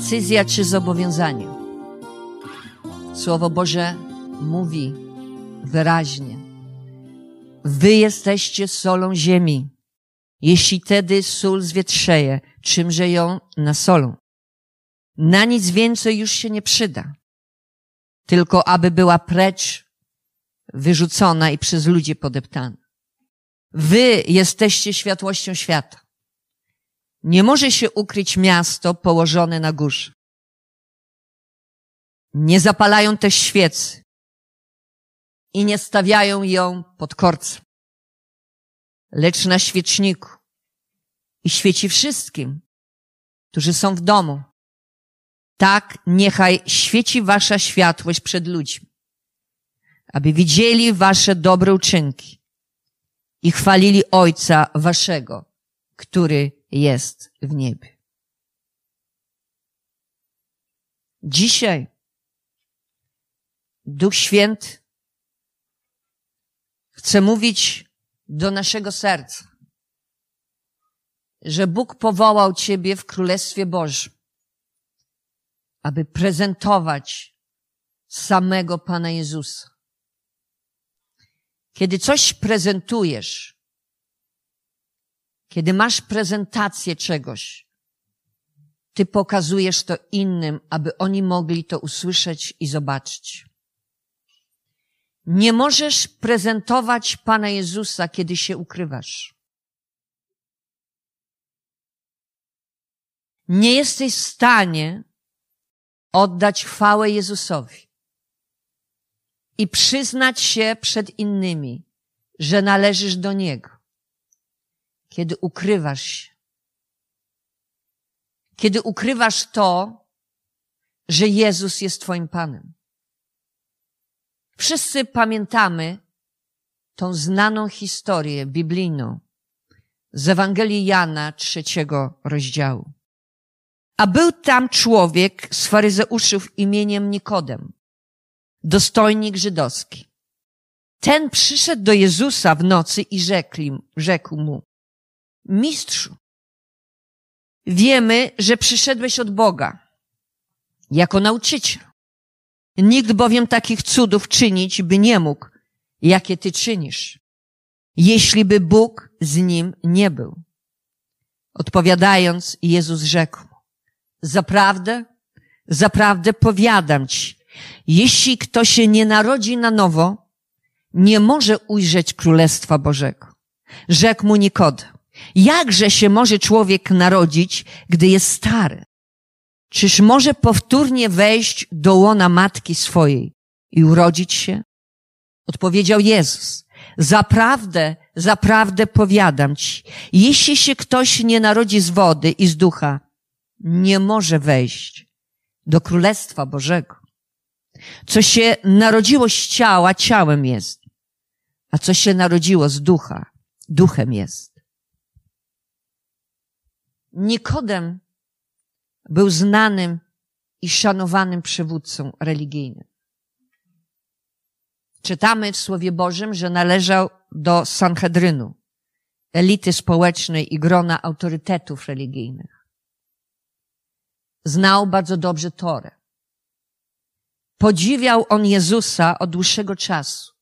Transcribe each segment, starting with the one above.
decyzja czy zobowiązanie. Słowo Boże mówi wyraźnie: Wy jesteście solą ziemi. Jeśli tedy sól zwietrzeje, czymże ją nasolą? Na nic więcej już się nie przyda, tylko aby była precz wyrzucona i przez ludzi podeptana. Wy jesteście światłością świata. Nie może się ukryć miasto położone na górze. Nie zapalają też świecy i nie stawiają ją pod korcem, lecz na świeczniku i świeci wszystkim, którzy są w domu. Tak niechaj świeci wasza światłość przed ludźmi, aby widzieli wasze dobre uczynki i chwalili Ojca waszego, który jest w niebie. Dzisiaj Duch Święty chce mówić do naszego serca, że Bóg powołał Ciebie w Królestwie Bożym, aby prezentować samego Pana Jezusa. Kiedy coś prezentujesz, kiedy masz prezentację czegoś, ty pokazujesz to innym, aby oni mogli to usłyszeć i zobaczyć. Nie możesz prezentować Pana Jezusa, kiedy się ukrywasz. Nie jesteś w stanie oddać chwałę Jezusowi i przyznać się przed innymi, że należysz do Niego, kiedy ukrywasz się. Kiedy ukrywasz to, że Jezus jest Twoim Panem. Wszyscy pamiętamy tą znaną historię biblijną z Ewangelii Jana trzeciego rozdziału. A był tam człowiek z faryzeuszów imieniem Nikodem, dostojnik żydowski. Ten przyszedł do Jezusa w nocy i rzekł, mu, mistrzu, wiemy, że przyszedłeś od Boga jako nauczyciel. Nikt bowiem takich cudów czynić by nie mógł, jakie ty czynisz, jeśli by Bóg z nim nie był. Odpowiadając, Jezus rzekł, zaprawdę, zaprawdę powiadam ci, jeśli kto się nie narodzi na nowo, nie może ujrzeć Królestwa Bożego. Rzekł mu Nikodem, jakże się może człowiek narodzić, gdy jest stary? Czyż może powtórnie wejść do łona matki swojej i urodzić się? Odpowiedział Jezus. Zaprawdę, zaprawdę powiadam ci, jeśli się ktoś nie narodzi z wody i z ducha, nie może wejść do Królestwa Bożego. Co się narodziło z ciała, ciałem jest, a co się narodziło z ducha, duchem jest. Nikodem był znanym i szanowanym przywódcą religijnym. Czytamy w Słowie Bożym, że należał do Sanhedrynu, elity społecznej i grona autorytetów religijnych. Znał bardzo dobrze Torę. Podziwiał on Jezusa od dłuższego czasu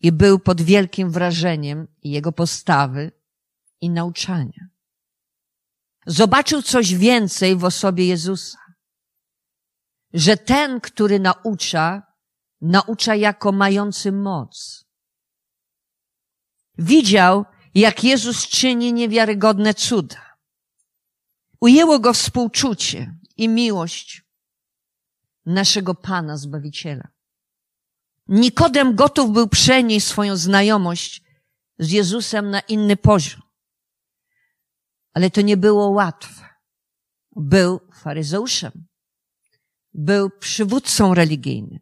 i był pod wielkim wrażeniem jego postawy i nauczania. Zobaczył coś więcej w osobie Jezusa. Że ten, który naucza, naucza jako mający moc. Widział, jak Jezus czyni niewiarygodne cuda. Ujęło go współczucie i miłość naszego Pana Zbawiciela. Nikodem gotów był przenieść swoją znajomość z Jezusem na inny poziom. Ale to nie było łatwe. Był faryzeuszem. Był przywódcą religijnym.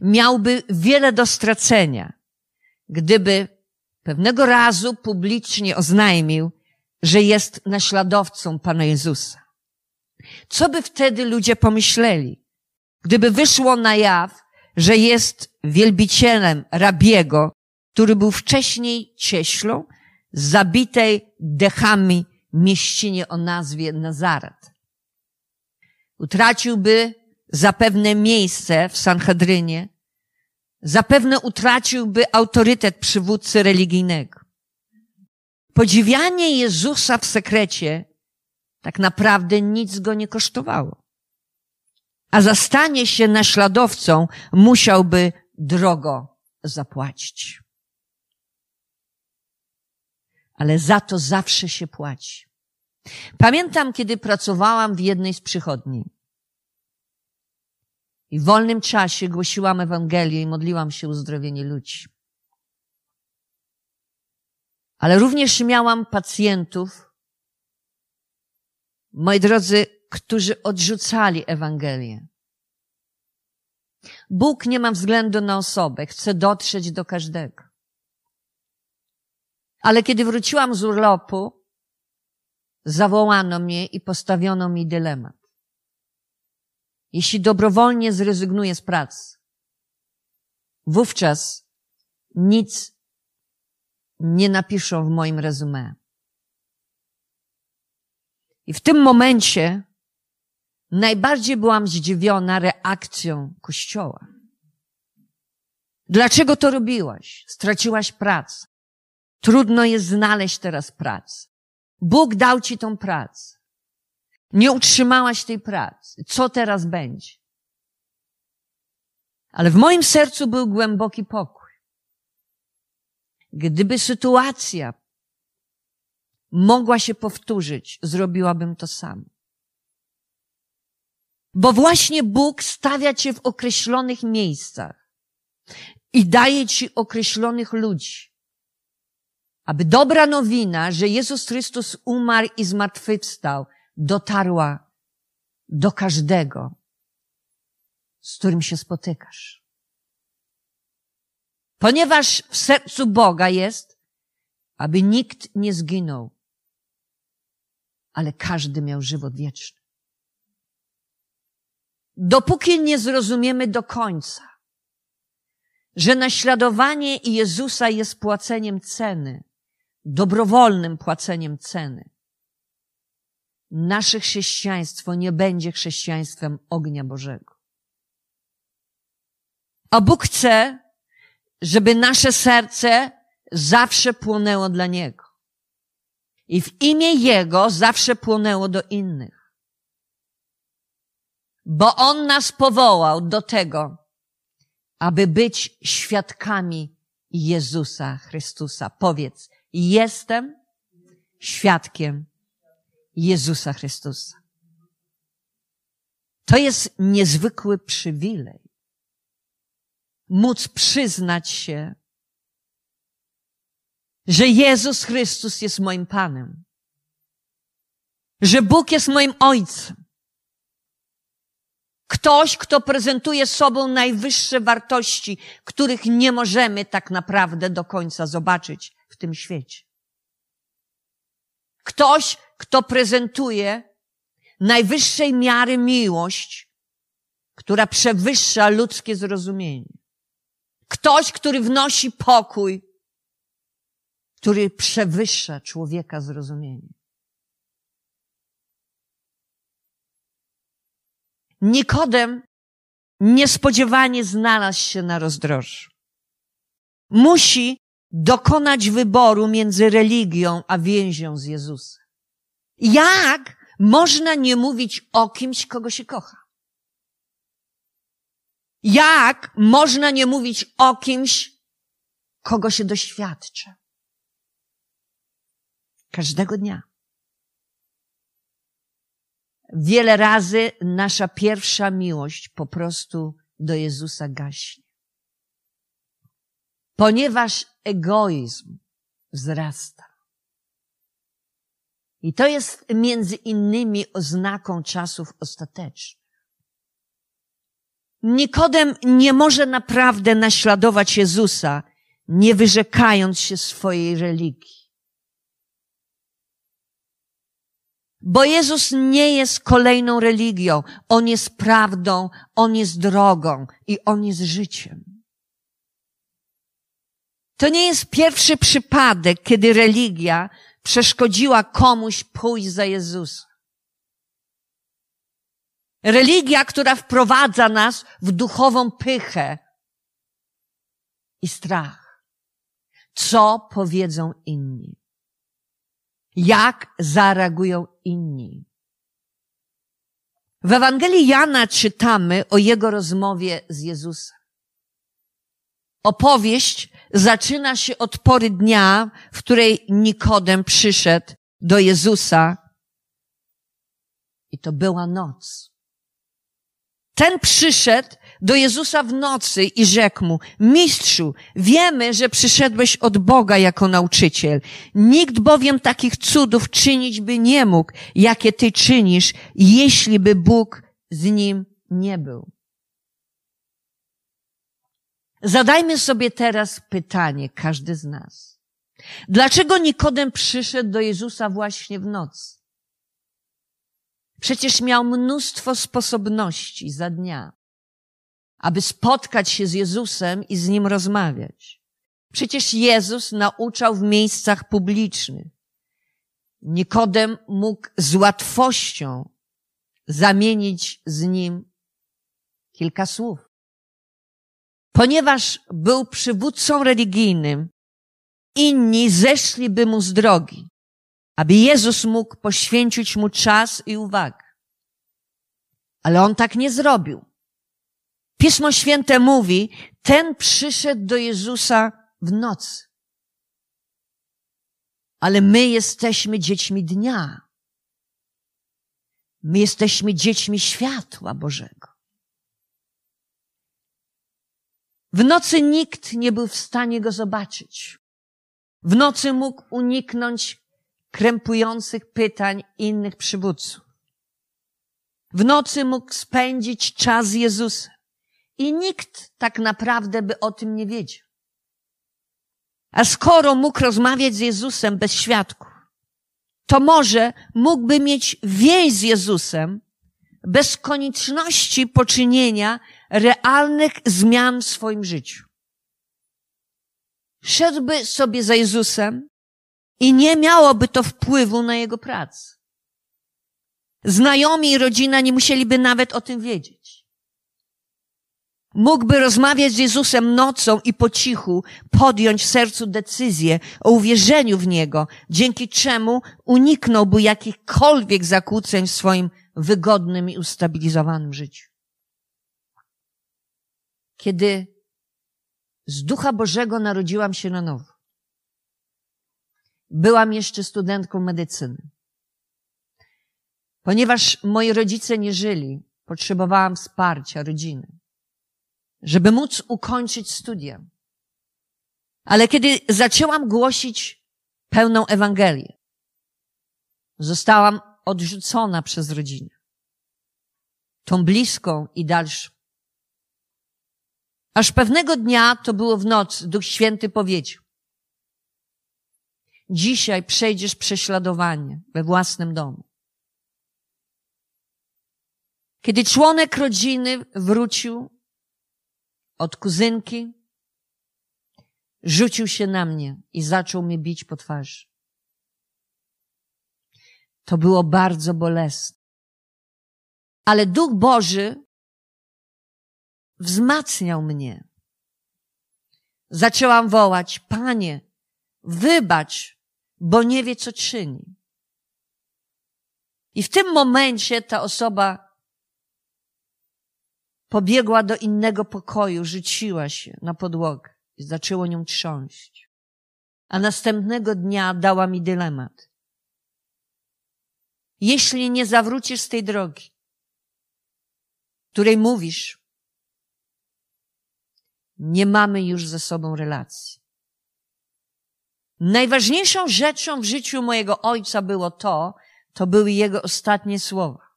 Miałby wiele do stracenia, gdyby pewnego razu publicznie oznajmił, że jest naśladowcą Pana Jezusa. Co by wtedy ludzie pomyśleli, gdyby wyszło na jaw, że jest wielbicielem rabiego, który był wcześniej cieślą, zabitej dechami mieścinie o nazwie Nazaret. Utraciłby zapewne miejsce w Sanhedrynie, zapewne utraciłby autorytet przywódcy religijnego. Podziwianie Jezusa w sekrecie tak naprawdę nic go nie kosztowało. A za stanie się naśladowcą musiałby drogo zapłacić. Ale za to zawsze się płaci. Pamiętam, kiedy pracowałam w jednej z przychodni. I w wolnym czasie głosiłam Ewangelię i modliłam się o uzdrowienie ludzi. Ale również miałam pacjentów, moi drodzy, którzy odrzucali Ewangelię. Bóg nie ma względu na osobę, chce dotrzeć do każdego. Ale kiedy wróciłam z urlopu, zawołano mnie i postawiono mi dylemat. Jeśli dobrowolnie zrezygnuję z pracy, wówczas nic nie napiszą w moim rezumie. I w tym momencie najbardziej byłam zdziwiona reakcją Kościoła. Dlaczego to robiłaś? Straciłaś pracę. Trudno jest znaleźć teraz pracę. Bóg dał ci tą pracę. Nie utrzymałaś tej pracy. Co teraz będzie? Ale w moim sercu był głęboki pokój. Gdyby sytuacja mogła się powtórzyć, zrobiłabym to samo. Bo właśnie Bóg stawia cię w określonych miejscach i daje ci określonych ludzi. Aby dobra nowina, że Jezus Chrystus umarł i zmartwychwstał, dotarła do każdego, z którym się spotykasz. Ponieważ w sercu Boga jest, aby nikt nie zginął, ale każdy miał żywot wieczny. Dopóki nie zrozumiemy do końca, że naśladowanie Jezusa jest płaceniem ceny, dobrowolnym płaceniem ceny, nasze chrześcijaństwo nie będzie chrześcijaństwem ognia Bożego. A Bóg chce, żeby nasze serce zawsze płonęło dla Niego. I w imię Jego zawsze płonęło do innych. Bo On nas powołał do tego, aby być świadkami Jezusa Chrystusa. Powiedz, jestem świadkiem Jezusa Chrystusa. To jest niezwykły przywilej. Móc przyznać się, że Jezus Chrystus jest moim Panem. Że Bóg jest moim Ojcem. Ktoś, kto prezentuje sobą najwyższe wartości, których nie możemy tak naprawdę do końca zobaczyć tym świecie. Ktoś, kto prezentuje najwyższej miary miłość, która przewyższa ludzkie zrozumienie. Ktoś, który wnosi pokój, który przewyższa człowieka zrozumienie. Nikodem niespodziewanie znalazł się na rozdrożu. Musi dokonać wyboru między religią a więzią z Jezusem. Jak można nie mówić o kimś, kogo się kocha? Jak można nie mówić o kimś, kogo się doświadcza? Każdego dnia. Wiele razy nasza pierwsza miłość po prostu do Jezusa gaśnie. Ponieważ egoizm wzrasta. I to jest między innymi oznaką czasów ostatecznych. Nikodem nie może naprawdę naśladować Jezusa, nie wyrzekając się swojej religii. Bo Jezus nie jest kolejną religią. On jest prawdą, On jest drogą i On jest życiem. To nie jest pierwszy przypadek, kiedy religia przeszkodziła komuś pójść za Jezusa. Religia, która wprowadza nas w duchową pychę i strach. Co powiedzą inni? Jak zareagują inni? W Ewangelii Jana czytamy o jego rozmowie z Jezusem. Opowieść zaczyna się od pory dnia, w której Nikodem przyszedł do Jezusa i to była noc. Ten przyszedł do Jezusa w nocy i rzekł mu, mistrzu, wiemy, że przyszedłeś od Boga jako nauczyciel. Nikt bowiem takich cudów czynić by nie mógł, jakie ty czynisz, jeśli by Bóg z nim nie był. Zadajmy sobie teraz pytanie, każdy z nas. Dlaczego Nikodem przyszedł do Jezusa właśnie w nocy? Przecież miał mnóstwo sposobności za dnia, aby spotkać się z Jezusem i z Nim rozmawiać. Przecież Jezus nauczał w miejscach publicznych. Nikodem mógł z łatwością zamienić z Nim kilka słów. Ponieważ był przywódcą religijnym, inni zeszliby mu z drogi aby Jezus mógł poświęcić mu czas i uwagę. Ale on tak nie zrobił. Pismo Święte mówi, ten przyszedł do Jezusa w nocy. Ale my jesteśmy dziećmi dnia. My jesteśmy dziećmi światła Bożego. W nocy nikt nie był w stanie go zobaczyć. W nocy mógł uniknąć krępujących pytań innych przywódców. W nocy mógł spędzić czas z Jezusem i nikt tak naprawdę by o tym nie wiedział. A skoro mógł rozmawiać z Jezusem bez świadków, to może mógłby mieć więź z Jezusem bez konieczności poczynienia realnych zmian w swoim życiu. Szedłby sobie za Jezusem i nie miałoby to wpływu na jego pracę. Znajomi i rodzina nie musieliby nawet o tym wiedzieć. Mógłby rozmawiać z Jezusem nocą i po cichu podjąć w sercu decyzję o uwierzeniu w Niego, dzięki czemu uniknąłby jakichkolwiek zakłóceń w swoim wygodnym i ustabilizowanym życiu. Kiedy z Ducha Bożego narodziłam się na nowo, Byłam jeszcze studentką medycyny. Ponieważ moi rodzice nie żyli, potrzebowałam wsparcia rodziny, żeby móc ukończyć studia. Ale kiedy zaczęłam głosić pełną Ewangelię, zostałam odrzucona przez rodzinę. Tą bliską i dalszą. Aż pewnego dnia, to było w nocy, Duch Święty powiedział, Dzisiaj przejdziesz prześladowanie we własnym domu. Kiedy członek rodziny wrócił od kuzynki, rzucił się na mnie i zaczął mnie bić po twarzy. To było bardzo bolesne. Ale Duch Boży wzmacniał mnie. Zaczęłam wołać, Panie, wybacz, bo nie wie, co czyni. I w tym momencie ta osoba pobiegła do innego pokoju, rzuciła się na podłogę i zaczęło nią trząść. A następnego dnia dała mi dylemat. Jeśli nie zawrócisz z tej drogi, której mówisz, nie mamy już ze sobą relacji. Najważniejszą rzeczą w życiu mojego ojca było to, to były jego ostatnie słowa.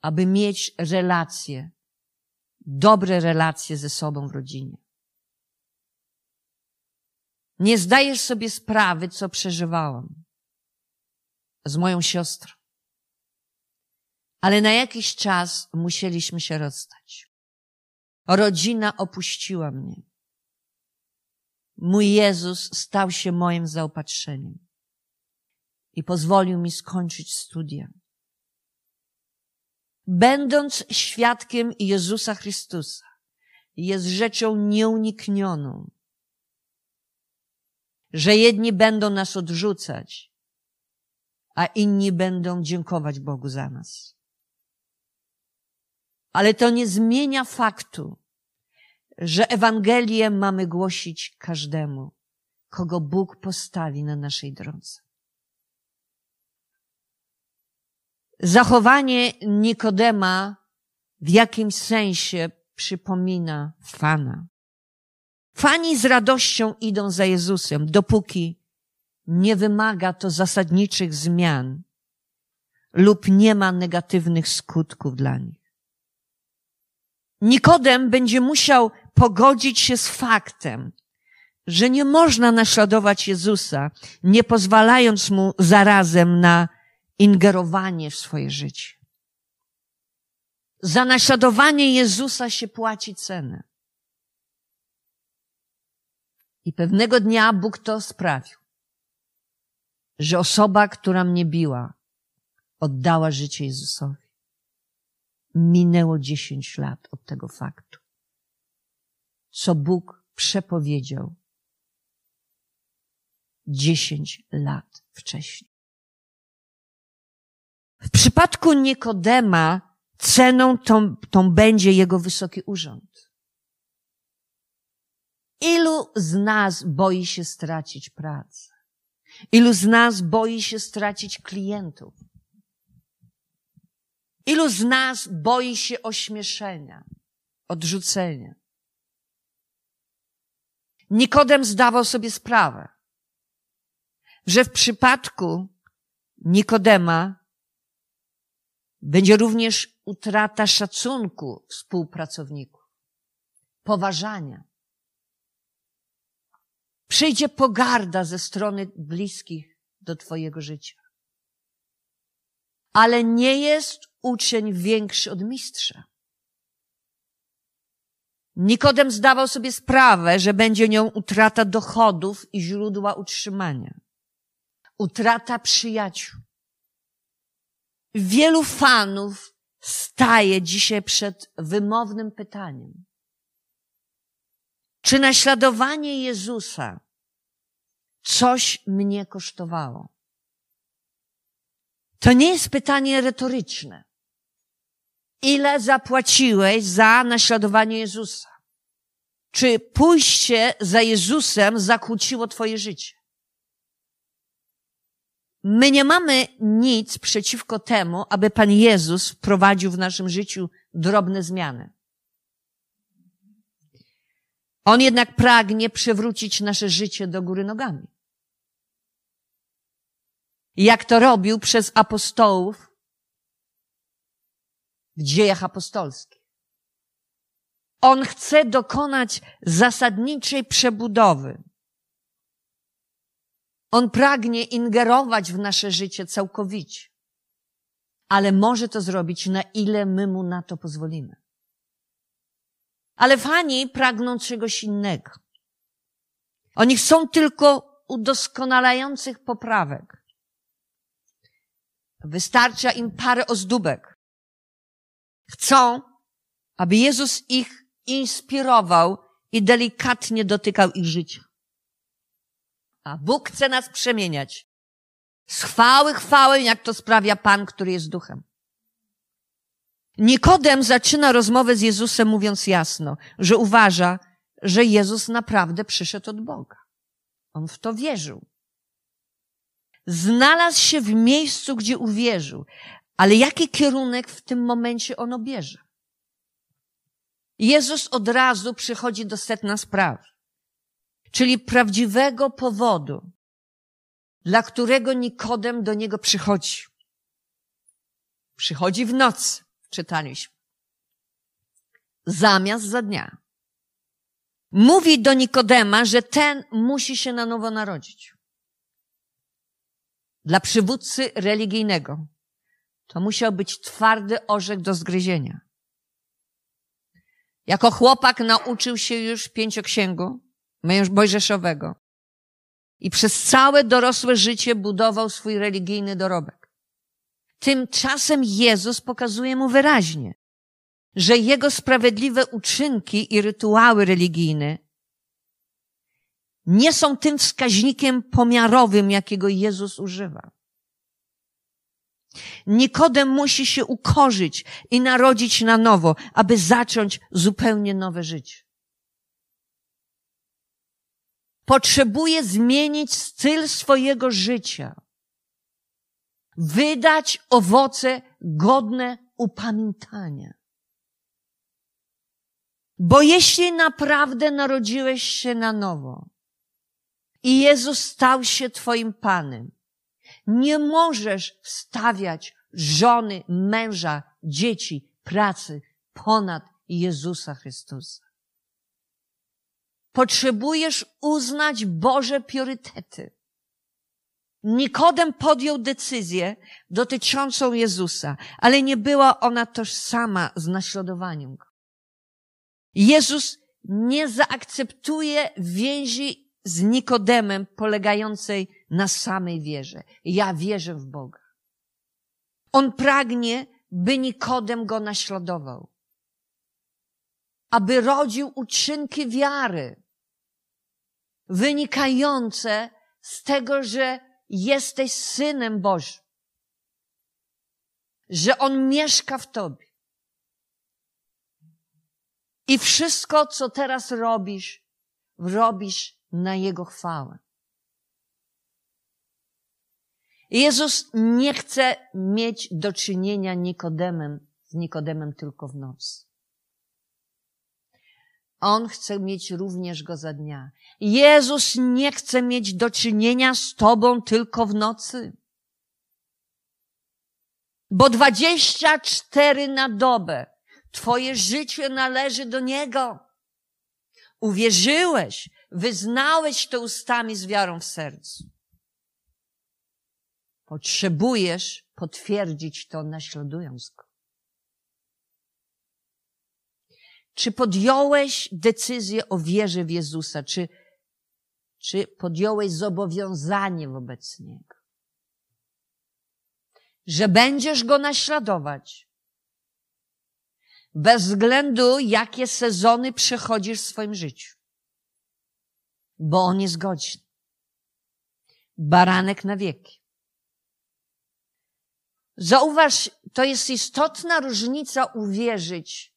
Aby mieć relacje, dobre relacje ze sobą w rodzinie. Nie zdajesz sobie sprawy, co przeżywałam z moją siostrą. Ale na jakiś czas musieliśmy się rozstać. Rodzina opuściła mnie. Mój Jezus stał się moim zaopatrzeniem i pozwolił mi skończyć studia. będąc świadkiem Jezusa Chrystusa, jest rzeczą nieuniknioną, że jedni będą nas odrzucać, a inni będą dziękować Bogu za nas. Ale to nie zmienia faktu, że Ewangelię mamy głosić każdemu, kogo Bóg postawi na naszej drodze. Zachowanie Nikodema w jakimś sensie przypomina fana. Fani z radością idą za Jezusem, dopóki nie wymaga to zasadniczych zmian lub nie ma negatywnych skutków dla nich. Nikodem będzie musiał pogodzić się z faktem, że nie można naśladować Jezusa, nie pozwalając mu zarazem na ingerowanie w swoje życie. Za naśladowanie Jezusa się płaci cenę. I pewnego dnia Bóg to sprawił, że osoba, która mnie biła, oddała życie Jezusowi. Minęło dziesięć lat od tego faktu. Co Bóg przepowiedział dziesięć lat wcześniej. W przypadku Nikodema ceną tą, tą będzie jego wysoki urząd. Ilu z nas boi się stracić pracę? Ilu z nas boi się stracić klientów? Ilu z nas boi się ośmieszenia, odrzucenia? Nikodem zdawał sobie sprawę, że w przypadku Nikodema będzie również utrata szacunku współpracowników, poważania. Przyjdzie pogarda ze strony bliskich do Twojego życia. Ale nie jest uczeń większy od mistrza. Nikodem zdawał sobie sprawę, że będzie nią utrata dochodów i źródła utrzymania. Utrata przyjaciół. Wielu fanów staje dzisiaj przed wymownym pytaniem. Czy naśladowanie Jezusa coś mnie kosztowało? To nie jest pytanie retoryczne. Ile zapłaciłeś za naśladowanie Jezusa? Czy pójście za Jezusem zakłóciło Twoje życie? My nie mamy nic przeciwko temu, aby Pan Jezus wprowadził w naszym życiu drobne zmiany. On jednak pragnie przywrócić nasze życie do góry nogami. Jak to robił przez apostołów w dziejach apostolskich. On chce dokonać zasadniczej przebudowy on pragnie ingerować w nasze życie całkowicie. Ale może to zrobić, na ile my mu na to pozwolimy. Ale fani pragną czegoś innego. Oni chcą tylko udoskonalających poprawek. Wystarcza im parę ozdóbek. Chcą, aby Jezus ich inspirował i delikatnie dotykał ich życia. A Bóg chce nas przemieniać. Z chwały chwałę, jak to sprawia Pan, który jest duchem. Nikodem zaczyna rozmowę z Jezusem mówiąc jasno, że uważa, że Jezus naprawdę przyszedł od Boga. On w to wierzył. Znalazł się w miejscu, gdzie uwierzył. Ale jaki kierunek w tym momencie on obierze? Jezus od razu przychodzi do setna spraw czyli prawdziwego powodu, dla którego Nikodem do niego przychodzi. Przychodzi w nocy, czytaliśmy. Zamiast za dnia. Mówi do Nikodema, że ten musi się na nowo narodzić. Dla przywódcy religijnego to musiał być twardy orzech do zgryzienia. Jako chłopak nauczył się już pięcioksięgu, mojżeszowego. I przez całe dorosłe życie budował swój religijny dorobek. Tymczasem Jezus pokazuje mu wyraźnie, że jego sprawiedliwe uczynki i rytuały religijne nie są tym wskaźnikiem pomiarowym, jakiego Jezus używa. Nikodem musi się ukorzyć i narodzić na nowo, aby zacząć zupełnie nowe życie. Potrzebuje zmienić styl swojego życia. Wydać owoce godne upamiętania. Bo jeśli naprawdę narodziłeś się na nowo i Jezus stał się Twoim Panem, nie możesz stawiać żony, męża, dzieci, pracy ponad Jezusa Chrystusa. Potrzebujesz uznać Boże priorytety. Nikodem podjął decyzję dotyczącą Jezusa, ale nie była ona tożsama z naśladowaniem Go. Jezus nie zaakceptuje więzi z Nikodemem polegającej na samej wierze. Ja wierzę w Boga. On pragnie, by Nikodem go naśladował. Aby rodził uczynki wiary, wynikające z tego, że jesteś synem Bożym. Że On mieszka w tobie. I wszystko, co teraz robisz, robisz na Jego chwałę. Jezus nie chce mieć do czynienia Nikodemem, z Nikodemem tylko w nocy. On chce mieć również go za dnia. Jezus nie chce mieć do czynienia z Tobą tylko w nocy. Bo dwadzieścia cztery na dobę Twoje życie należy do Niego. Uwierzyłeś, wyznałeś to ustami z wiarą w sercu. Potrzebujesz potwierdzić to naśladując go. Czy podjąłeś decyzję o wierze w Jezusa? Czy, czy podjąłeś zobowiązanie wobec Niego? Że będziesz Go naśladować. Bez względu, jakie sezony przechodzisz w swoim życiu. Bo On jest godzin. Baranek na wieki. Zauważ, to jest istotna różnica uwierzyć,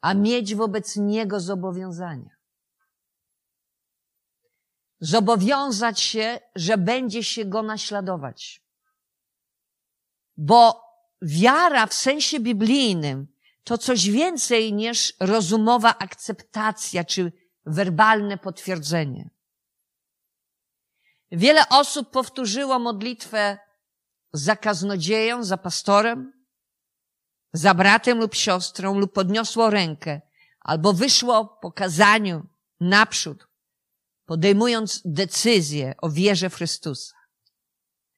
a mieć wobec Niego zobowiązania. Zobowiązać się, że będzie się Go naśladować. Bo wiara w sensie biblijnym to coś więcej niż rozumowa akceptacja czy werbalne potwierdzenie. Wiele osób powtórzyło modlitwę za kaznodzieją, za pastorem, za bratem lub siostrą, lub podniosło rękę, albo wyszło po kazaniu naprzód, podejmując decyzję o wierze w Chrystusa.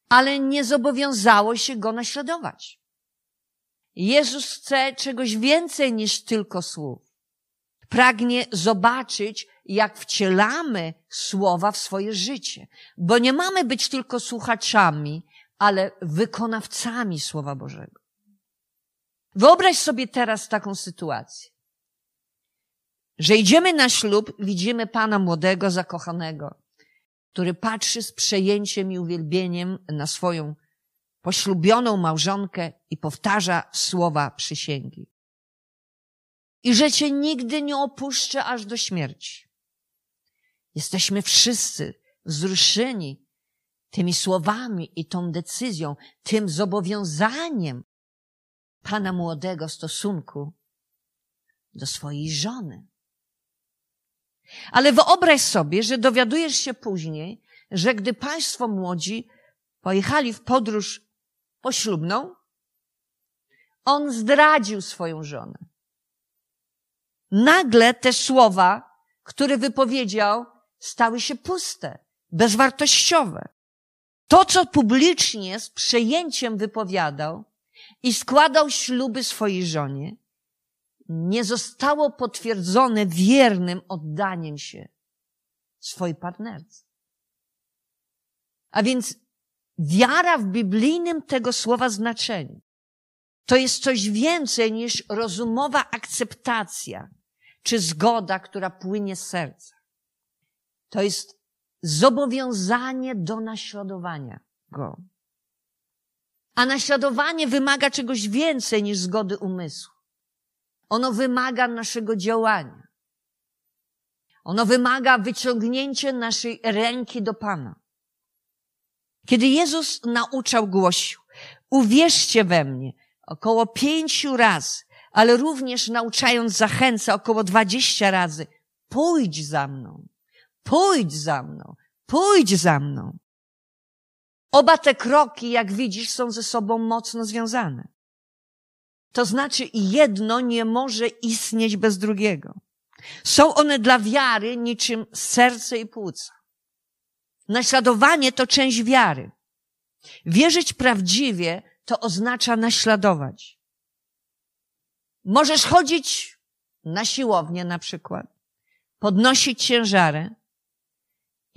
Ale nie zobowiązało się go naśladować. Jezus chce czegoś więcej niż tylko słów. Pragnie zobaczyć, jak wcielamy słowa w swoje życie, bo nie mamy być tylko słuchaczami, ale wykonawcami Słowa Bożego. Wyobraź sobie teraz taką sytuację, że idziemy na ślub, widzimy pana młodego, zakochanego, który patrzy z przejęciem i uwielbieniem na swoją poślubioną małżonkę i powtarza słowa przysięgi. I że cię nigdy nie opuszczę aż do śmierci. Jesteśmy wszyscy wzruszeni tymi słowami i tą decyzją, tym zobowiązaniem pana młodego w stosunku do swojej żony. Ale wyobraź sobie, że dowiadujesz się później, że gdy państwo młodzi pojechali w podróż poślubną, on zdradził swoją żonę. Nagle te słowa, które wypowiedział, stały się puste, bezwartościowe. To, co publicznie z przejęciem wypowiadał i składał śluby swojej żonie, nie zostało potwierdzone wiernym oddaniem się swojej partnerce. A więc wiara w biblijnym tego słowa znaczeniu to jest coś więcej niż rozumowa akceptacja czy zgoda, która płynie z serca. To jest zobowiązanie do naśladowania go. A naśladowanie wymaga czegoś więcej niż zgody umysłu. Ono wymaga naszego działania. Ono wymaga wyciągnięcia naszej ręki do Pana. Kiedy Jezus nauczał, głosił, uwierzcie we mnie, około pięciu razy, ale również nauczając zachęca około dwadzieścia razy, pójdź za mną, pójdź za mną, pójdź za mną. Oba te kroki, jak widzisz, są ze sobą mocno związane. To znaczy, jedno nie może istnieć bez drugiego. Są one dla wiary niczym serce i płuca. Naśladowanie to część wiary. Wierzyć prawdziwie to oznacza naśladować. Możesz chodzić na siłownię na przykład, podnosić ciężary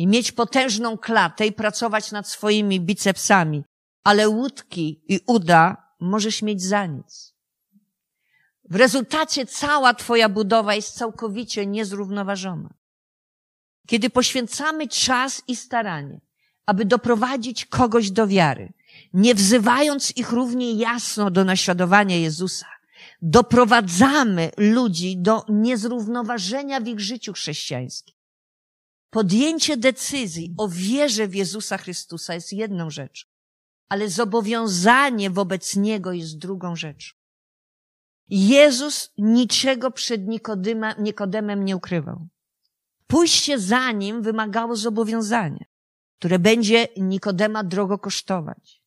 i mieć potężną klatę i pracować nad swoimi bicepsami, ale łódki i uda możesz mieć za nic. W rezultacie cała Twoja budowa jest całkowicie niezrównoważona. Kiedy poświęcamy czas i staranie, aby doprowadzić kogoś do wiary, nie wzywając ich równie jasno do naśladowania Jezusa, doprowadzamy ludzi do niezrównoważenia w ich życiu chrześcijańskim. Podjęcie decyzji o wierze w Jezusa Chrystusa jest jedną rzeczą, ale zobowiązanie wobec Niego jest drugą rzeczą. Jezus niczego przed Nikodema, Nikodemem nie ukrywał. Pójście za nim wymagało zobowiązania, które będzie Nikodema drogo kosztować.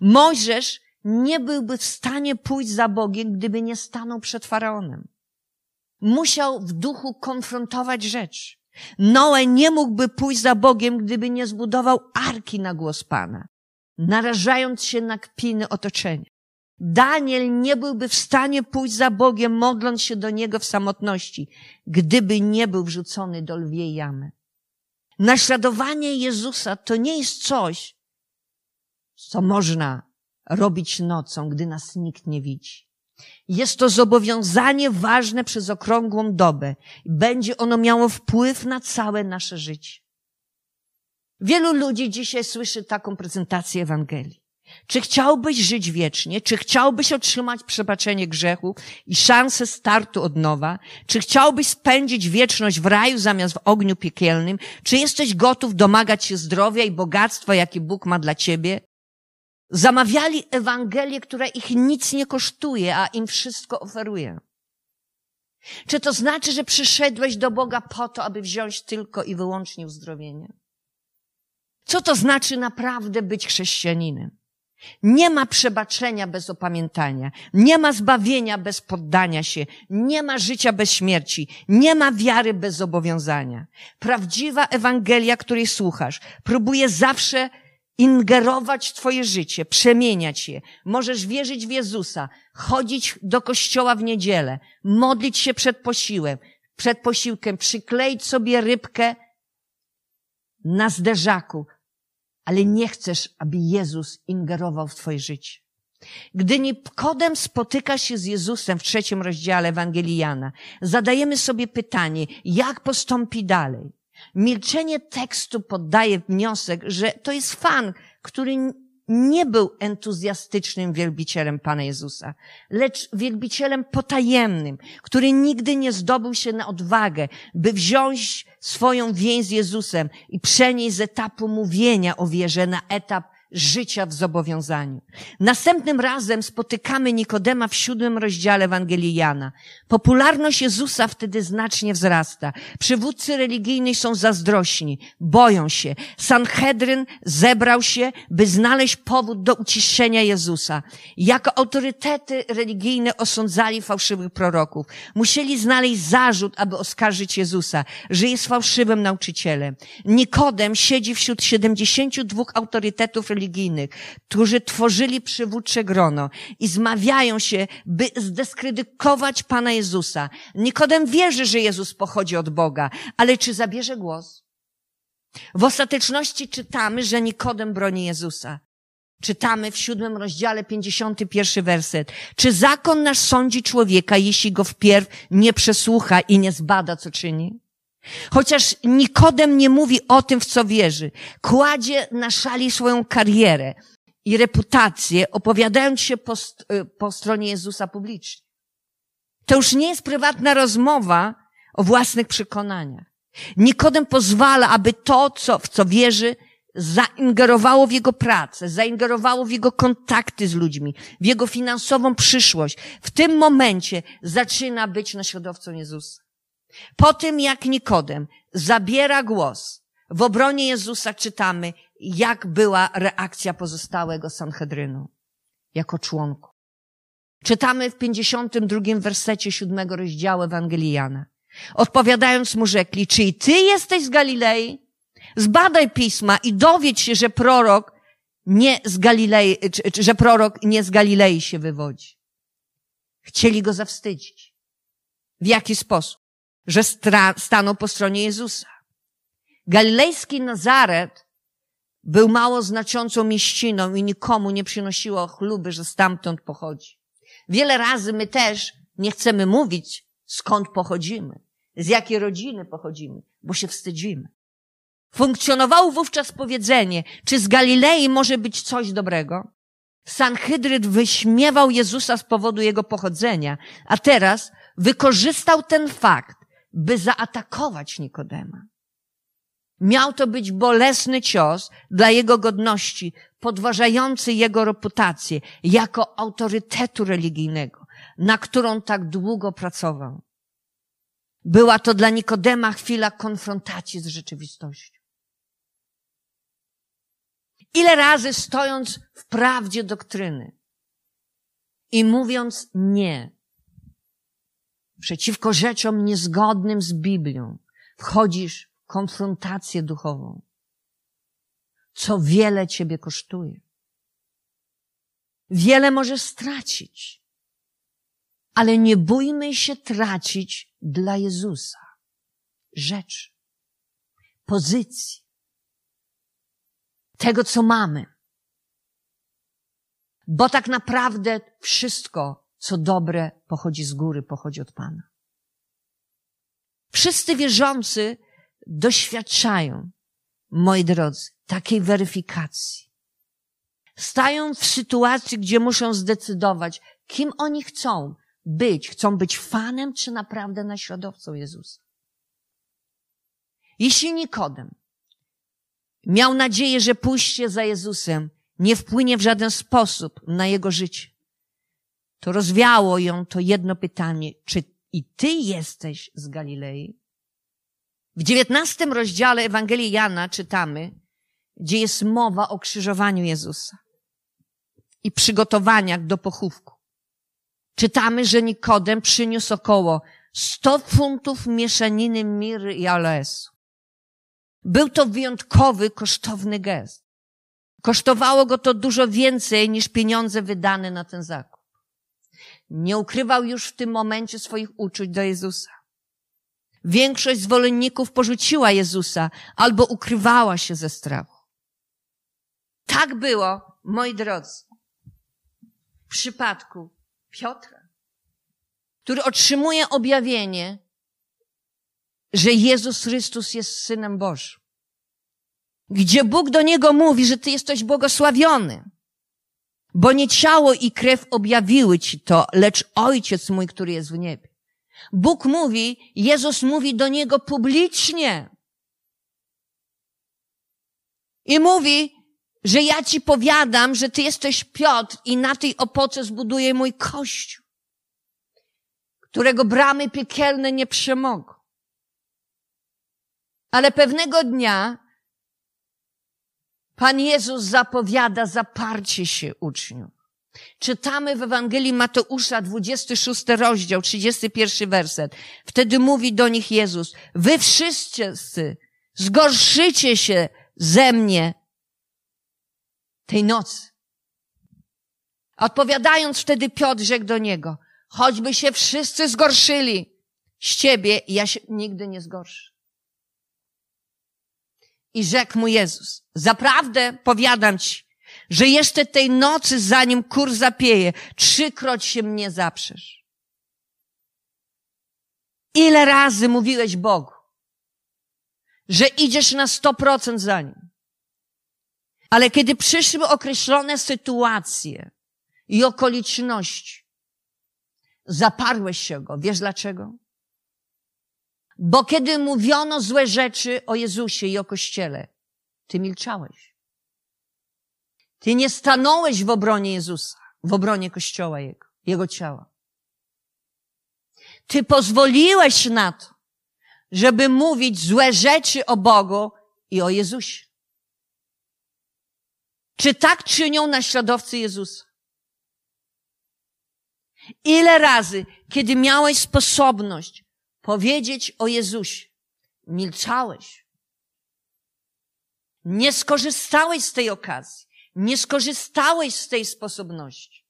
Mojżesz nie byłby w stanie pójść za Bogiem, gdyby nie stanął przed faraonem. Musiał w duchu konfrontować rzecz. Noe nie mógłby pójść za Bogiem, gdyby nie zbudował arki na głos Pana, narażając się na kpiny otoczenia. Daniel nie byłby w stanie pójść za Bogiem, modląc się do Niego w samotności, gdyby nie był wrzucony do lwiej jamy. Naśladowanie Jezusa to nie jest coś, co można robić nocą, gdy nas nikt nie widzi. Jest to zobowiązanie ważne przez okrągłą dobę. Będzie ono miało wpływ na całe nasze życie. Wielu ludzi dzisiaj słyszy taką prezentację Ewangelii. Czy chciałbyś żyć wiecznie? Czy chciałbyś otrzymać przebaczenie grzechów i szansę startu od nowa? Czy chciałbyś spędzić wieczność w raju zamiast w ogniu piekielnym? Czy jesteś gotów domagać się zdrowia i bogactwa, jakie Bóg ma dla ciebie? Zamawiali Ewangelię, która ich nic nie kosztuje, a im wszystko oferuje. Czy to znaczy, że przyszedłeś do Boga po to, aby wziąć tylko i wyłącznie uzdrowienie? Co to znaczy naprawdę być chrześcijaninem? Nie ma przebaczenia bez opamiętania. Nie ma zbawienia bez poddania się. Nie ma życia bez śmierci. Nie ma wiary bez zobowiązania. Prawdziwa Ewangelia, której słuchasz, próbuje zawsze ingerować w twoje życie, przemieniać je. Możesz wierzyć w Jezusa, chodzić do kościoła w niedzielę, modlić się przed posiłem, przed posiłkiem, przykleić sobie rybkę na zderzaku, ale nie chcesz, aby Jezus ingerował w twoje życie. Gdy Nikodem spotyka się z Jezusem w trzecim rozdziale Ewangelii Jana, zadajemy sobie pytanie, jak postąpi dalej. Milczenie tekstu poddaje wniosek, że to jest fan, który nie był entuzjastycznym wielbicielem Pana Jezusa, lecz wielbicielem potajemnym, który nigdy nie zdobył się na odwagę, by wziąć swoją więź z Jezusem i przenieść z etapu mówienia o wierze na etap życia w zobowiązaniu. Następnym razem spotykamy Nikodema w siódmym rozdziale Ewangelii Jana. Popularność Jezusa wtedy znacznie wzrasta. Przywódcy religijni są zazdrośni, boją się. Sanhedryn zebrał się, by znaleźć powód do uciszenia Jezusa. Jako autorytety religijne osądzali fałszywych proroków. Musieli znaleźć zarzut, aby oskarżyć Jezusa, że jest fałszywym nauczycielem. Nikodem siedzi wśród 72 autorytetów religijnych, którzy tworzyli przywódcze grono i zmawiają się, by zdyskredykować Pana Jezusa. Nikodem wierzy, że Jezus pochodzi od Boga, ale czy zabierze głos? W ostateczności czytamy, że Nikodem broni Jezusa. Czytamy w siódmym rozdziale, pięćdziesiąty pierwszy werset. Czy zakon nasz sądzi człowieka, jeśli go wpierw nie przesłucha i nie zbada, co czyni? Chociaż Nikodem nie mówi o tym, w co wierzy. Kładzie na szali swoją karierę i reputację, opowiadając się po, y, po stronie Jezusa publicznie. To już nie jest prywatna rozmowa o własnych przekonaniach. Nikodem pozwala, aby to, co, w co wierzy, zaingerowało w jego pracę, zaingerowało w jego kontakty z ludźmi, w jego finansową przyszłość. W tym momencie zaczyna być naśladowcą Jezusa. Po tym, jak Nikodem zabiera głos w obronie Jezusa, czytamy, jak była reakcja pozostałego Sanhedrynu jako członku. Czytamy w 52 wersecie siódmego rozdziału Ewangelii Jana. Odpowiadając mu rzekli, czy i ty jesteś z Galilei? Zbadaj pisma i dowiedz się, że prorok nie z Galilei, że prorok nie z Galilei się wywodzi. Chcieli go zawstydzić. W jaki sposób? Że stanął po stronie Jezusa. Galilejski Nazaret był mało znaczącą mieściną i nikomu nie przynosiło chluby, że stamtąd pochodzi. Wiele razy my też nie chcemy mówić, skąd pochodzimy, z jakiej rodziny pochodzimy, bo się wstydzimy. Funkcjonowało wówczas powiedzenie, czy z Galilei może być coś dobrego? Sanhydryt wyśmiewał Jezusa z powodu jego pochodzenia, a teraz wykorzystał ten fakt, by zaatakować Nikodema. Miał to być bolesny cios dla jego godności, podważający jego reputację jako autorytetu religijnego, na którą tak długo pracował. Była to dla Nikodema chwila konfrontacji z rzeczywistością. Ile razy stojąc w prawdzie doktryny i mówiąc nie przeciwko rzeczom niezgodnym z Biblią, wchodzisz w konfrontację duchową, co wiele ciebie kosztuje. Wiele możesz stracić, ale nie bójmy się tracić dla Jezusa. Rzeczy, pozycji, tego, co mamy. Bo tak naprawdę wszystko, co dobre, pochodzi z góry, pochodzi od Pana. Wszyscy wierzący doświadczają, moi drodzy, takiej weryfikacji. Stają w sytuacji, gdzie muszą zdecydować, kim oni chcą być. Chcą być fanem, czy naprawdę naśladowcą Jezusa. Jeśli Nikodem miał nadzieję, że pójście za Jezusem nie wpłynie w żaden sposób na jego życie, to rozwiało ją to jedno pytanie, czy i ty jesteś z Galilei? W dziewiętnastym rozdziale Ewangelii Jana czytamy, gdzie jest mowa o krzyżowaniu Jezusa i przygotowaniach do pochówku. Czytamy, że Nikodem przyniósł około 100 funtów mieszaniny miry i aloesu. Był to wyjątkowy, kosztowny gest. Kosztowało go to dużo więcej niż pieniądze wydane na ten zakup. Nie ukrywał już w tym momencie swoich uczuć do Jezusa. Większość zwolenników porzuciła Jezusa albo ukrywała się ze strachu. Tak było, moi drodzy, w przypadku Piotra, który otrzymuje objawienie, że Jezus Chrystus jest Synem Bożym. Gdzie Bóg do niego mówi, że ty jesteś błogosławiony. Bo nie ciało i krew objawiły ci to, lecz Ojciec mój, który jest w niebie. Bóg mówi, Jezus mówi do niego publicznie. I mówi, że ja ci powiadam, że ty jesteś Piotr i na tej opoce zbuduję mój kościół, którego bramy piekielne nie przemogą. Ale pewnego dnia Pan Jezus zapowiada zaparcie się uczniów. Czytamy w Ewangelii Mateusza, 26 rozdział, 31 werset. Wtedy mówi do nich Jezus, wy wszyscy zgorszycie się ze mnie tej nocy. Odpowiadając wtedy Piotr rzekł do niego, choćby się wszyscy zgorszyli z ciebie, ja się nigdy nie zgorszę. I rzekł mu Jezus, zaprawdę powiadam ci, że jeszcze tej nocy, zanim kur zapieje, trzykroć się mnie zaprzesz. Ile razy mówiłeś Bogu, że idziesz na sto procent za nim. Ale kiedy przyszły określone sytuacje i okoliczności, zaparłeś się go. Wiesz dlaczego? Bo kiedy mówiono złe rzeczy o Jezusie i o Kościele, ty milczałeś. Ty nie stanąłeś w obronie Jezusa, w obronie Kościoła Jego, Jego ciała. Ty pozwoliłeś na to, żeby mówić złe rzeczy o Bogu i o Jezusie. Czy tak czynią naśladowcy Jezusa? Ile razy, kiedy miałeś sposobność powiedzieć o Jezusie, milczałeś? Nie skorzystałeś z tej okazji. Nie skorzystałeś z tej sposobności.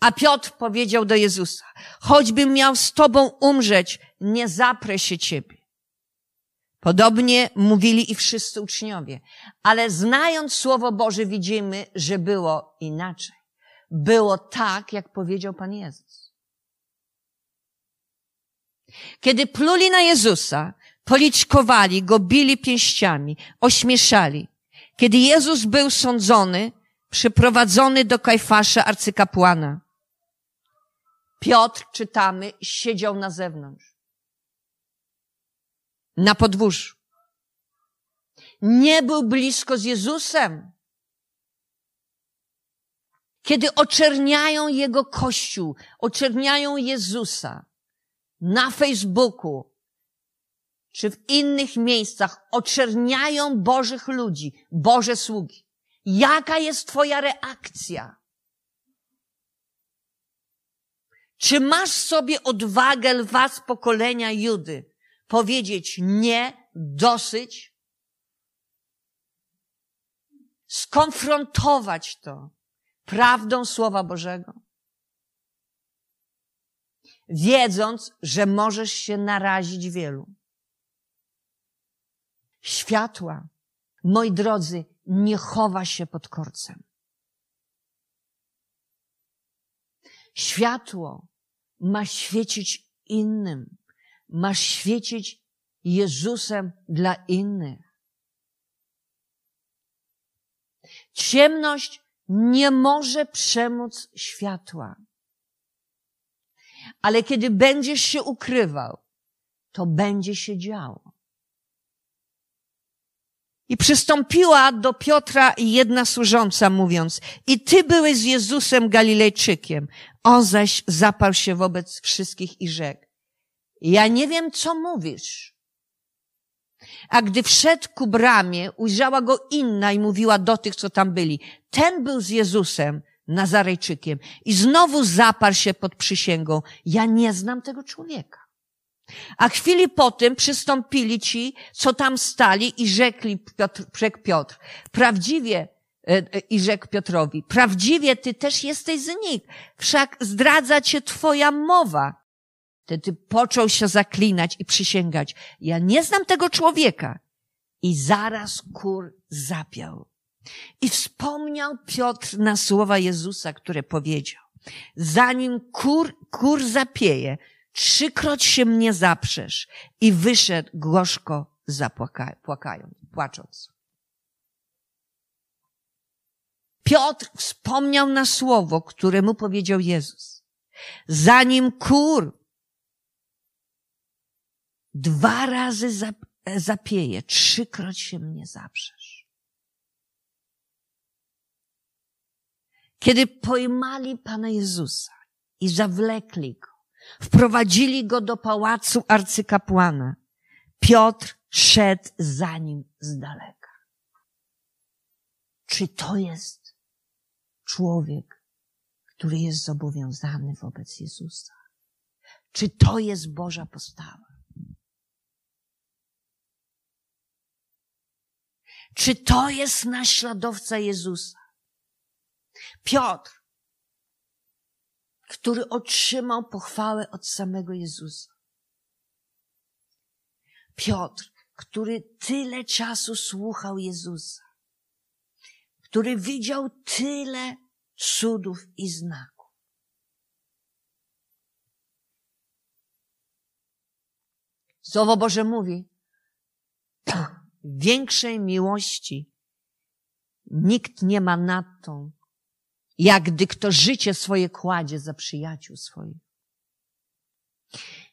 A Piotr powiedział do Jezusa, choćbym miał z Tobą umrzeć, nie zaprę się Ciebie. Podobnie mówili i wszyscy uczniowie. Ale znając Słowo Boże widzimy, że było inaczej. Było tak, jak powiedział Pan Jezus. Kiedy pluli na Jezusa, policzkowali go, bili pięściami, ośmieszali. Kiedy Jezus był sądzony, przyprowadzony do Kajfasza arcykapłana, Piotr, czytamy, siedział na zewnątrz. Na podwórzu. Nie był blisko z Jezusem. Kiedy oczerniają Jego Kościół, oczerniają Jezusa na Facebooku, czy w innych miejscach, oczerniają Bożych ludzi, Boże sługi. Jaka jest Twoja reakcja? Czy masz sobie odwagę lwa z pokolenia Judy powiedzieć nie, dosyć? Skonfrontować to prawdą Słowa Bożego? Wiedząc, że możesz się narazić wielu. Światła, moi drodzy, nie chowa się pod korcem. Światło ma świecić innym. Masz świecić Jezusem dla innych. Ciemność nie może przemóc światła. Ale kiedy będziesz się ukrywał, to będzie się działo. I przystąpiła do Piotra jedna służąca, mówiąc, i ty byłeś z Jezusem Galilejczykiem. On zaś zaparł się wobec wszystkich i rzekł, ja nie wiem, co mówisz. A gdy wszedł ku bramie, ujrzała go inna i mówiła do tych, co tam byli. Ten był z Jezusem, Nazarejczykiem. I znowu zaparł się pod przysięgą. Ja nie znam tego człowieka. A chwili potem przystąpili ci, co tam stali i rzekli Piotr, rzekł Piotr, prawdziwie, e, e, i rzekł Piotrowi, prawdziwie ty też jesteś z nich, wszak zdradza cię twoja mowa. Wtedy począł się zaklinać i przysięgać, ja nie znam tego człowieka. I zaraz kur zapiał. I wspomniał Piotr na słowa Jezusa, które powiedział, zanim kur, kur zapieje, trzykroć się mnie zaprzesz. I wyszedł gorzko zapłakając, płacząc. Piotr wspomniał na słowo, które mu powiedział Jezus. Zanim kur dwa razy zapieje, trzykroć się mnie zaprzesz. Kiedy pojmali Pana Jezusa i zawlekli go, Wprowadzili go do pałacu arcykapłana. Piotr szedł za nim z daleka. Czy to jest człowiek, który jest zobowiązany wobec Jezusa? Czy to jest Boża postawa? Czy to jest naśladowca Jezusa? Piotr który otrzymał pochwałę od samego Jezusa. Piotr, który tyle czasu słuchał Jezusa, który widział tyle cudów i znaków. Słowo Boże mówi, większej miłości nikt nie ma nad tą, jak gdy kto życie swoje kładzie za przyjaciół swoich.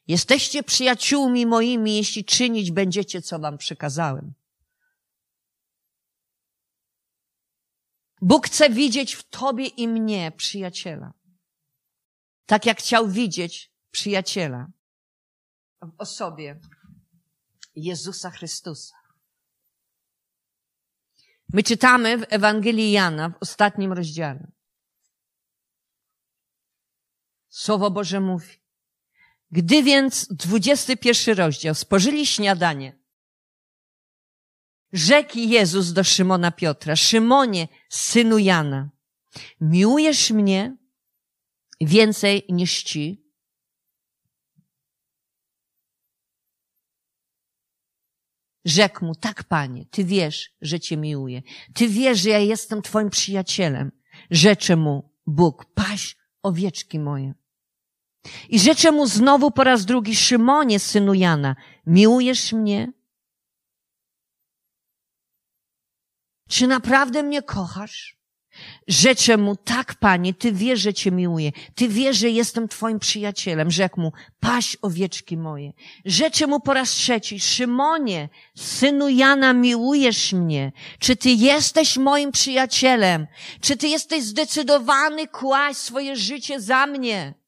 Jesteście przyjaciółmi moimi, jeśli czynić będziecie, co wam przekazałem. Bóg chce widzieć w tobie i mnie przyjaciela. Tak jak chciał widzieć przyjaciela w osobie Jezusa Chrystusa. My czytamy w Ewangelii Jana w ostatnim rozdziale. Słowo Boże mówi. Gdy więc, dwudziesty pierwszy rozdział, spożyli śniadanie, rzekł Jezus do Szymona Piotra, Szymonie, synu Jana, miłujesz mnie więcej niż ci? Rzekł mu, tak panie, ty wiesz, że cię miłuję. Ty wiesz, że ja jestem twoim przyjacielem. Rzecze mu Bóg, paś owieczki moje. I rzecze mu znowu po raz drugi, Szymonie, synu Jana, miłujesz mnie? Czy naprawdę mnie kochasz? Rzeczę mu, tak, panie, ty wiesz, że cię miłuję. Ty wiesz, że jestem twoim przyjacielem. Rzekł mu, paś owieczki moje. Rzeczę mu po raz trzeci, Szymonie, synu Jana, miłujesz mnie. Czy ty jesteś moim przyjacielem? Czy ty jesteś zdecydowany kłaść swoje życie za mnie?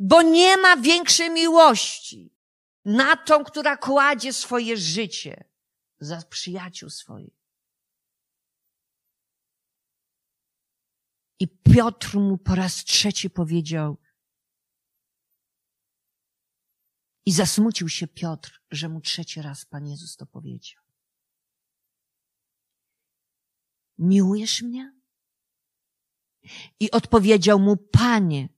Bo nie ma większej miłości na tą, która kładzie swoje życie za przyjaciół swoich. I Piotr mu po raz trzeci powiedział, i zasmucił się Piotr, że mu trzeci raz Pan Jezus to powiedział. Miłujesz mnie? I odpowiedział mu, Panie,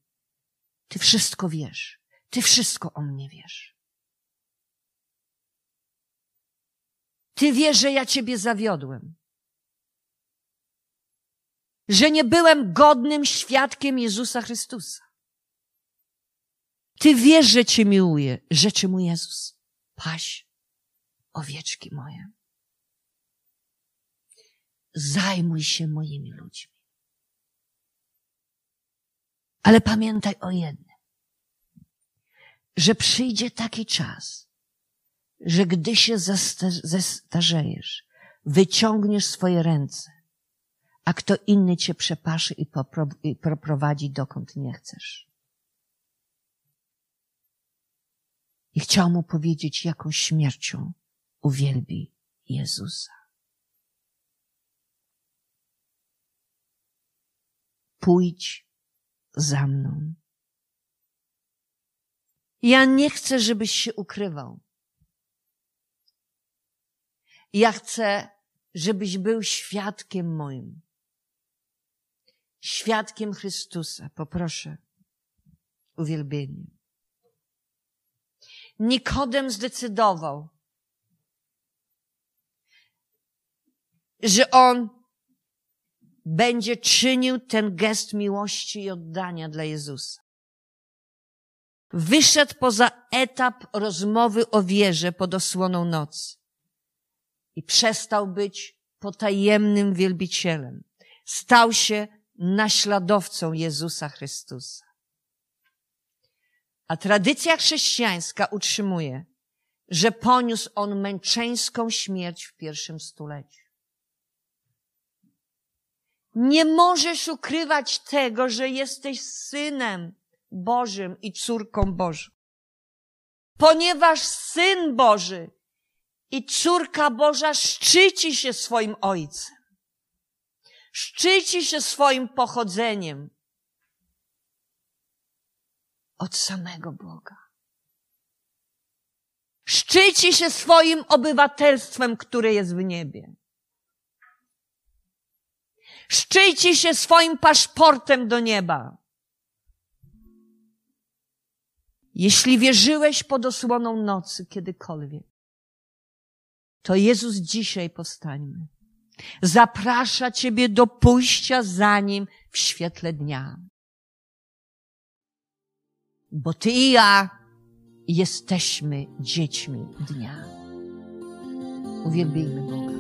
Ty wszystko wiesz. Ty wszystko o mnie wiesz. Ty wiesz, że ja Ciebie zawiodłem że nie byłem godnym świadkiem Jezusa Chrystusa. Ty wiesz, że Cię miłuję, rzeczy mu Jezus. Paś owieczki moje. Zajmuj się moimi ludźmi. Ale pamiętaj o jednym, że przyjdzie taki czas, że gdy się zestarzejesz, wyciągniesz swoje ręce a kto inny cię przepaszy i poprowadzi dokąd nie chcesz. I chciał mu powiedzieć, jaką śmiercią uwielbi Jezusa. Pójdź za mną. Ja nie chcę, żebyś się ukrywał. Ja chcę, żebyś był świadkiem moim świadkiem Chrystusa. Poproszę uwielbienie. Nikodem zdecydował, że on będzie czynił ten gest miłości i oddania dla Jezusa. Wyszedł poza etap rozmowy o wierze pod osłoną nocy i przestał być potajemnym wielbicielem. Stał się naśladowcą Jezusa Chrystusa. A tradycja chrześcijańska utrzymuje, że poniósł on męczeńską śmierć w pierwszym stuleciu. Nie możesz ukrywać tego, że jesteś synem Bożym i córką Bożą. Ponieważ syn Boży i córka Boża szczyci się swoim ojcem szczyci się swoim pochodzeniem od samego Boga. Szczyci się swoim obywatelstwem, które jest w niebie. Szczyci się swoim paszportem do nieba. Jeśli wierzyłeś pod osłoną nocy kiedykolwiek, to Jezus dzisiaj powstańmy. Zaprasza Ciebie do pójścia za Nim w świetle dnia. Bo Ty i ja jesteśmy dziećmi dnia. Uwielbijmy Boga.